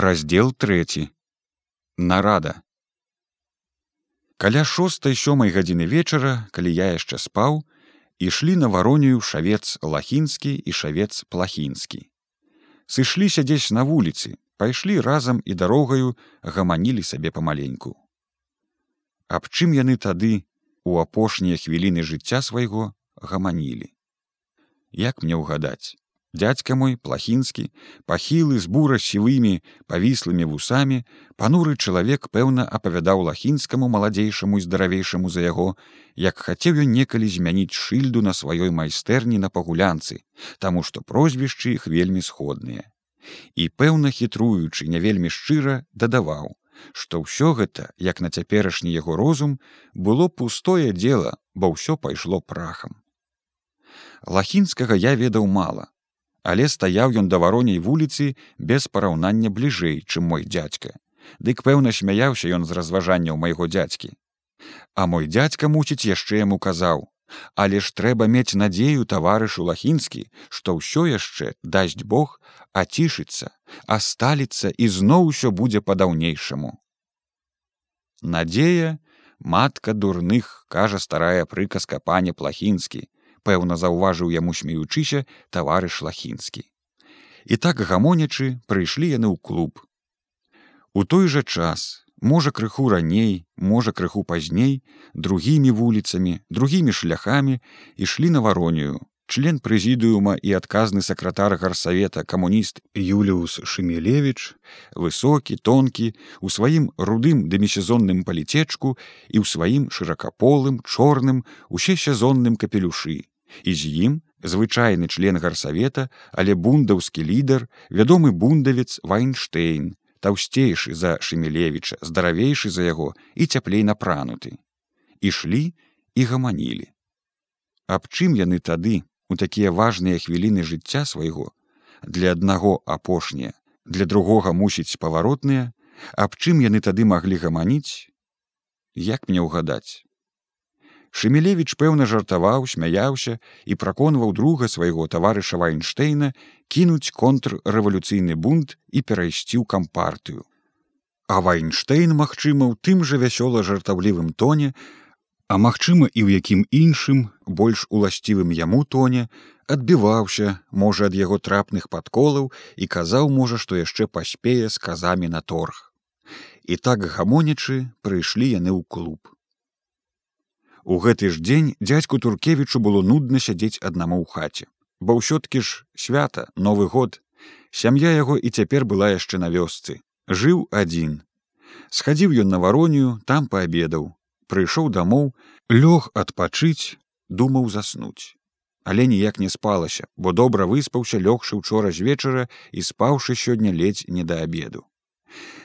раздел трэці нарада. Каля шостой сёмай гадзіны вечара калі я яшчэ спаў ішлі на варонію шавец лахінскі і шавец плахінскі. Сышліся дзесь на вуліцы пайшлі разам і дарогаю гаманілі сабе памаленьку. Аб чым яны тады у апошнія хвіліны жыцця свайго гаманілі. Як мне ўгадаць Дядька мой плахінскі пахілы з бура сівымі павіслымі вусамі пануры чалавек пэўна апавядаў лахінскаму маладзейшаму і здаравейшаму за яго як хацеў ён некалі змяніць шыльду на сваёй майстэрні на пагулянцы таму што прозвішчы іх вельмі сходныя. І пэўна хітруючы не вельмі шчыра дадаваў што ўсё гэта як на цяперашні яго розум было пустое дело бо ўсё пайшло прахам. Лахінскага я ведаў мала але стаяў ён да вароней вуліцы без параўнання бліжэй чым мой дзядзька. Дык пэўна смяяўся ён з разважанняў майго дзядзькі. А мой дзядзька мусіць яшчэ яму казаў але ж трэба мець надзею таварышу лахінскі што ўсё яшчэ дасць бог ацішыцца асталіцца і зноў усё будзе па-даўнейшаму надзея матка дурных кажа старая прыказка пане плахінскі пэўна заўважыў яму смеючыся таварыш лахінскі. І так гамонячы прыйшлі яны ў клуб. У той жа час можа крыху раней можа крыху пазней другімі вуліцамі другімі шляхамі ішлі на варонію. Член прэзідыума і адказны сакратар гарсавета камуніст юліус шемелевич высокі тонкі у сваім рудым дэмісезонным паліцечку і ў сваім шыракаполым чорным усесезонным капелюшы і з ім звычайны член гарсавета але бундаўскі лідар вядомы бундавец вайнштейн таўсцейшы за шемелевича здаравейшы за яго і цяплей напрануты. Ішлі і гаманілі. Аб чым яны тады у такія важныя хвіліны жыцця свайго для аднаго апошнія для другога мусіць паваротныя аб чым яны тады маглі гаманіць як мне ўгадаць шемелевич пэўна жартаваў смяяўся і праконваў друга свайго таварыша вайнштейна кінуць контррэвалюцыйны бунт і перайсці ў кампартыю. А вайнштейн магчыма ў тым жа вясёла жартаўлівым тоне а магчыма і ў якім іншым больш уласцівым яму тоне адбіваўся можа ад яго трапных падколаў і казаў можа што яшчэ паспее з казамі на торг. І так гамонячы прыйшлі яны ў клуб у гэты ж дзень дзядзьку туркевічу было нудна сядзець аднаму ў хаце. Бо ўсё-ткі ж свята новы год. Сям'я яго і цяпер была яшчэ на вёсцы. Жыў адзін. Схадзіў ён на варонію там паабедаў. Прыйшоў дамоў лёг адпачыць думаў заснуць. Але ніяк не спалася бо добра выспаўся лёгшы учора з вечара і спаўшы сёння ледзь не да абеду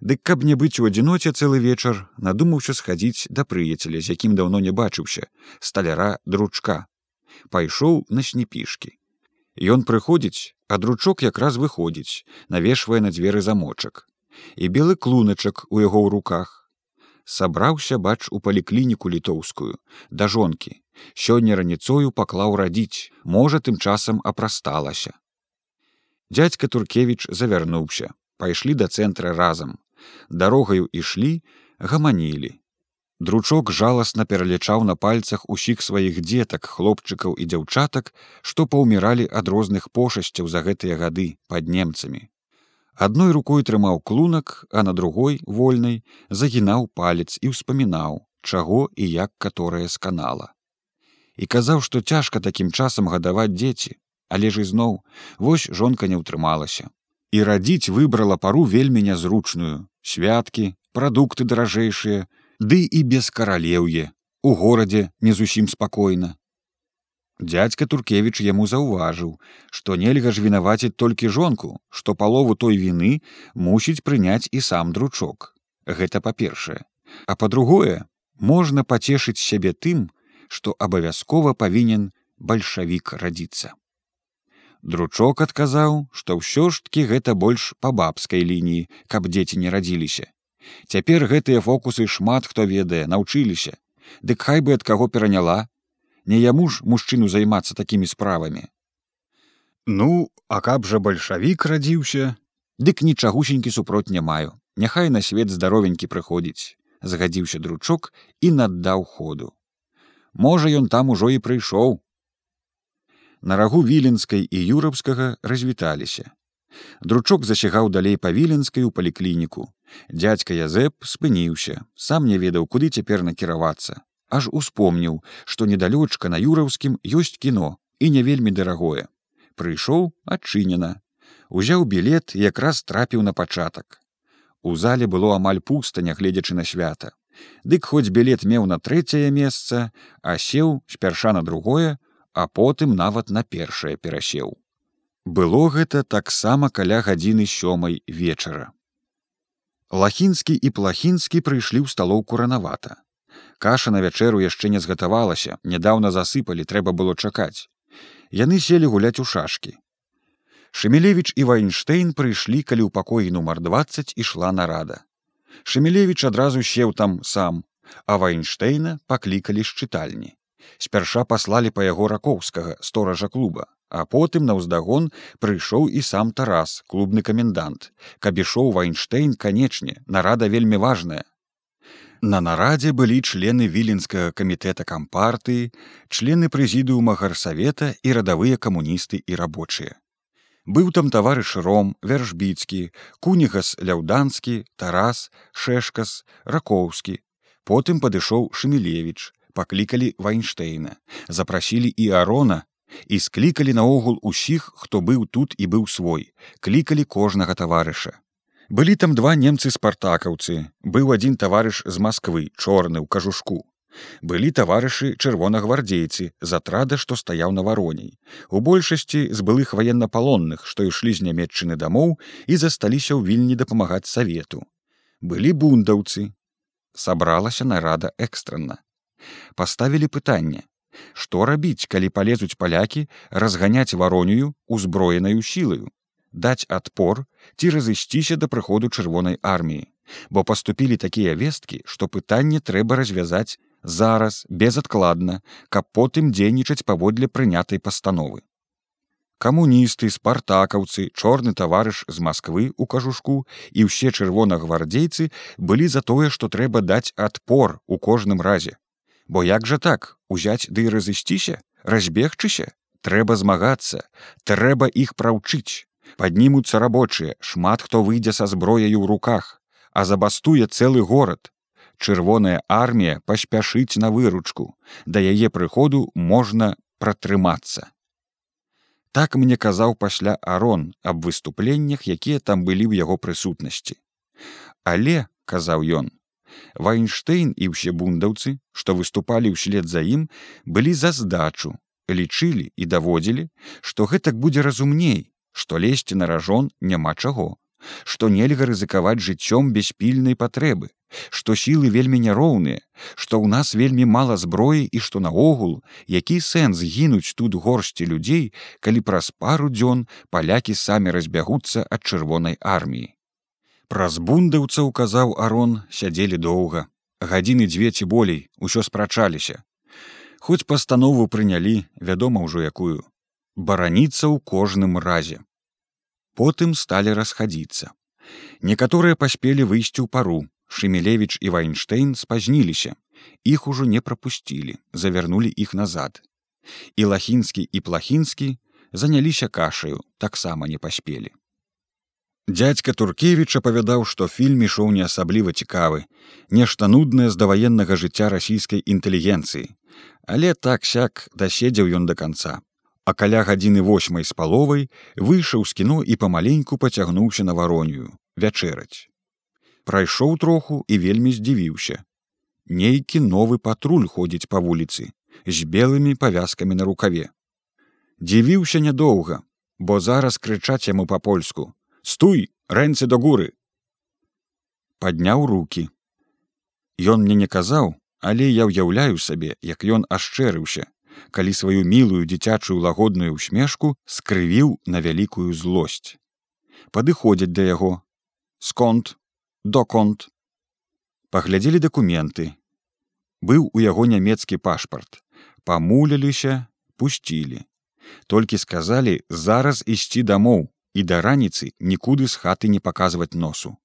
дык каб не быць у адзіноце цэлы вечар надумаўся схадзіць да прыяцеля з якім даўно не бачыўся сталяра дручка. Пайшоў на снепішкі Ён прыходзіць а дручок якраз выходзіць навешвае на дзверы замочак. І белы клуначак у яго ў руках. Сабраўся бач у паліклініку літоўскую да жонкі. Сёння раніцою паклаў радзіць можа тым часам апрасталася. Дядзька туркевич завярнуўся пайшлі да цэнтра разам. Дарогаю ішлі гаманілі. Дручок жаласна пералічаў на пальцах усіх сваіх дзетак хлопчыкаў і дзяўчатак што паўміралі ад розных пошасцяў за гэтыя гады пад немцамі. Адной рукой трымаў клунак а на другой вольнай загінаў палец і ўспамінаў чаго і як каторая сканала і казаў што цяжка такім часам гадаваць дзеці. Але ж ізноў вось жонка не ўтрымалася і радзіць выбрала пару вельмі нязручную святкі прадукты даражэйшыя ды і без каралеўе у горадзе не зусім спакойна Дядзька Туркевіч яму заўважыў, што нельга ж вінаваціць толькі жонку, што палову той віны мусіць прыняць і сам дручок. Гэта па-першае. А па-другое, можна пацешыць сябе тым, што абавязкова павінен бальшавік радзіцца. Дручок адказаў, што ўсё жткі гэта больш па бабскай лініі, каб дзеці не радзіліся. Цяпер гэтыя фокусы шмат хто ведае, наўчыліся. Дык хай бы ад каго пераняла, не яму ж мужчыну займацца такімі справамі. Ну а каб жа бальшавік радзіўся? Дык нічагусенькі супроць не маю. Няхай на свет здаровенькі прыходзіць згадзіўся дручок і наддаў ходу. Можа ён там ужо і прыйшоў на рагу віленскай і юрапскага развіталіся. Дручок засягаў далей па віленскай у паліклініку. Дядзька язэп спыніўся сам не ведаў куды цяпер накіравацца. Аж успомніў што недалёчка на юраўскім ёсць кіно і не вельмі дарагое. Прыйшоў адчынена. Узяў білет якраз трапіў на пачатак. У зале было амаль пуста нягледзячы на свята. Дык хоць білет меў на трэцяе месца а сеў спярша на другое а потым нават на першае перасеў. Было гэта таксама каля гадзіны сёмай вечара. Лахінскі і плахінскі прыйшлі ў сталоўку ранавата. Каша на вячэру яшчэ не згатавалася нядаўна засыпалі трэба было чакаць. Яны селі гуляць у шашкі. Шемелевич і вайнштейн прыйшлі калі ў пакоі нумар 20 ішла нарада. Шемелевич адразу сеў там сам а вайнштейна паклікалі з чытальні спярша паслалі па яго ракоўскага стоража клуба а потым на ўздагон прыйшоў і сам тарас клубны камендант каб ішоў вайнштейн канечне нарада вельмі важная На нарадзе былі члены віленскага камітэта кампартыі, члены прэзідыума гарсавета і радавыя камуністы і рабочыя. Быў там таварыш ром, вяршбіцкі, кунігас ляўданскі, тарас, шэшкас, ракоўскі. Потым падышоў шмелевіч, паклікалі вайнштейна, запрасілі і арона і склікалі наогул усіх, хто быў тут і быў свой, клікалі кожнага таварыша. Былі там два немцы спартакаўцы быў адзін таварыш з москвы чорны ў кажушку. Былі таварышы чырвонагвардзейцы з атрада што стаяў на вароней у большасці з былых ваеннапалонных што ішлі з нямметчыны дамоў і засталіся ў вільні дапамагаць савету. Былі бундаўцы. Сабралася нарада экстранна паставілі пытанне што рабіць калі палезуць палякі разганяць варонію узброенаю сілаю даць адпор ці разысціся да прыходу чырвонай арміі, бо паступілі такія весткі, што пытанне трэба развязаць зараз безадкладна, каб потым дзейнічаць паводле прынятай пастановы. Камуністы, спартакаўцы, чорны таварыш з Масквы ў кажушку і ўсе чырвонагвардзейцы былі за тое, што трэба даць адпор у кожным разе. Бо як жа так? Узяць ды да разысціся, разбегчыся, трэба змагацца, трэба іх праўчыць. Паднімуцца рабочыя шмат хто выйдзе са зброяю ў руках а забастуе цэлы горад. Чырвоная армія паспяшыць на выручку да яе прыходу можна пратрымацца. Так мне казаў пасля арон аб выступленнях якія там былі ў яго прысутнасці. Але казаў ён вайнштейн і ўсе бундаўцы што выступалі ўслед за ім былі за здачу лічылі і даводзілі што гэтак будзе разумней што лезці на ражон няма чаго, што нельга рызыкаваць жыццём без пільнай патрэбы, што сілы вельмі няроўныя, што ў нас вельмі мала зброі і што наогул, які сэнс гінуць тут горсці людзей, калі праз пару дзён палякі самі разбягуцца ад чырвонай арміі. Праз бундаўцаў казаў арон сядзелі доўга, гадзіны дзве ці болей усё спрачаліся. Хоць пастанову прынялі, вядома ўжо якую бараніцца ў кожным разе. Потым сталі расхадзіцца. Некаторыя паспелі выйсці ў пару. Шемелевич і Вайнштейн спазніліся. Іх ужо не прапусцілі, завярнулі іх назад. І лахінскі і плахінскі заняліся кашаю, таксама не паспелі. Дядзька Туркевіч апавядаў, што фільм ішоў не асабліва цікавы, нешта нуднае з даваеннага жыцця расійскай інтэлігенцыі. Але так сяк даседзеў ён да канца. А каля гадзіны восьмай з паловай выйшаў з кіно і памаленьку пацягнуўся на варонію вячэраць. Прайшоў троху і вельмі здзівіўся. Нейкі новы патруль ходзіць па вуліцы з белымі павязкамі на рукаве. Дзівіўся нядоўга бо зараз крычаць яму па-польску стуй рэнцы до гуры падняў руки Ён мне не казаў але я ўяўляю сабе як ён ашчэрыўся калі сваю мілую дзіцячую лагодную усмешку скрывіў на вялікую злосць. Падыходзяць да яго. Сконт, доконт. Паглядзелі дакументы. Быў у яго нямецкі пашпарт. Памуліліся, пусцілі. Толькі сказалі зараз ісці дамоў, і да раніцы нікуды з хаты не паказваць носу.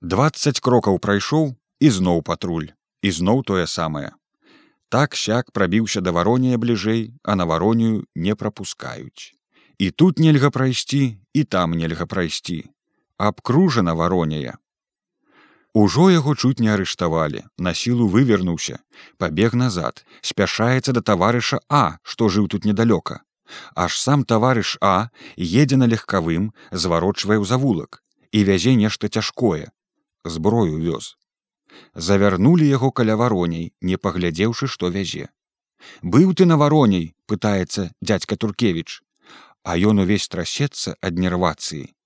Дваццаць крокаў прайшоў і зноў патруль і зноў тое самае. Так сяк прабіўся да варонія бліжэй, а на варонію не прапускаюць. І тут нельга прайсці і там нельга прайсці. Абкружана варонія. Ужо яго чуць не арыштавалі, на сілу вывернуўся, пабег назад, спяшаецца да таварыша А, што жыў тут недалёка. Аж сам таварыш А едзе на легкавым, зварочвае ў завулак і вязе нешта цяжкое. зброю вёз. Завярнулі яго каля вароней, не паглядзеўшы, што вязе. Быў ты на вароней, пытаецца дядзька Туркевіч, А ён увесь трасецца ад нервацыі.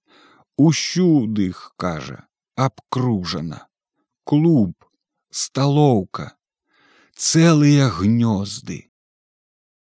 Усюдых, кажа, абкружана, клуб, сталоўка, цэлыя гнёзды.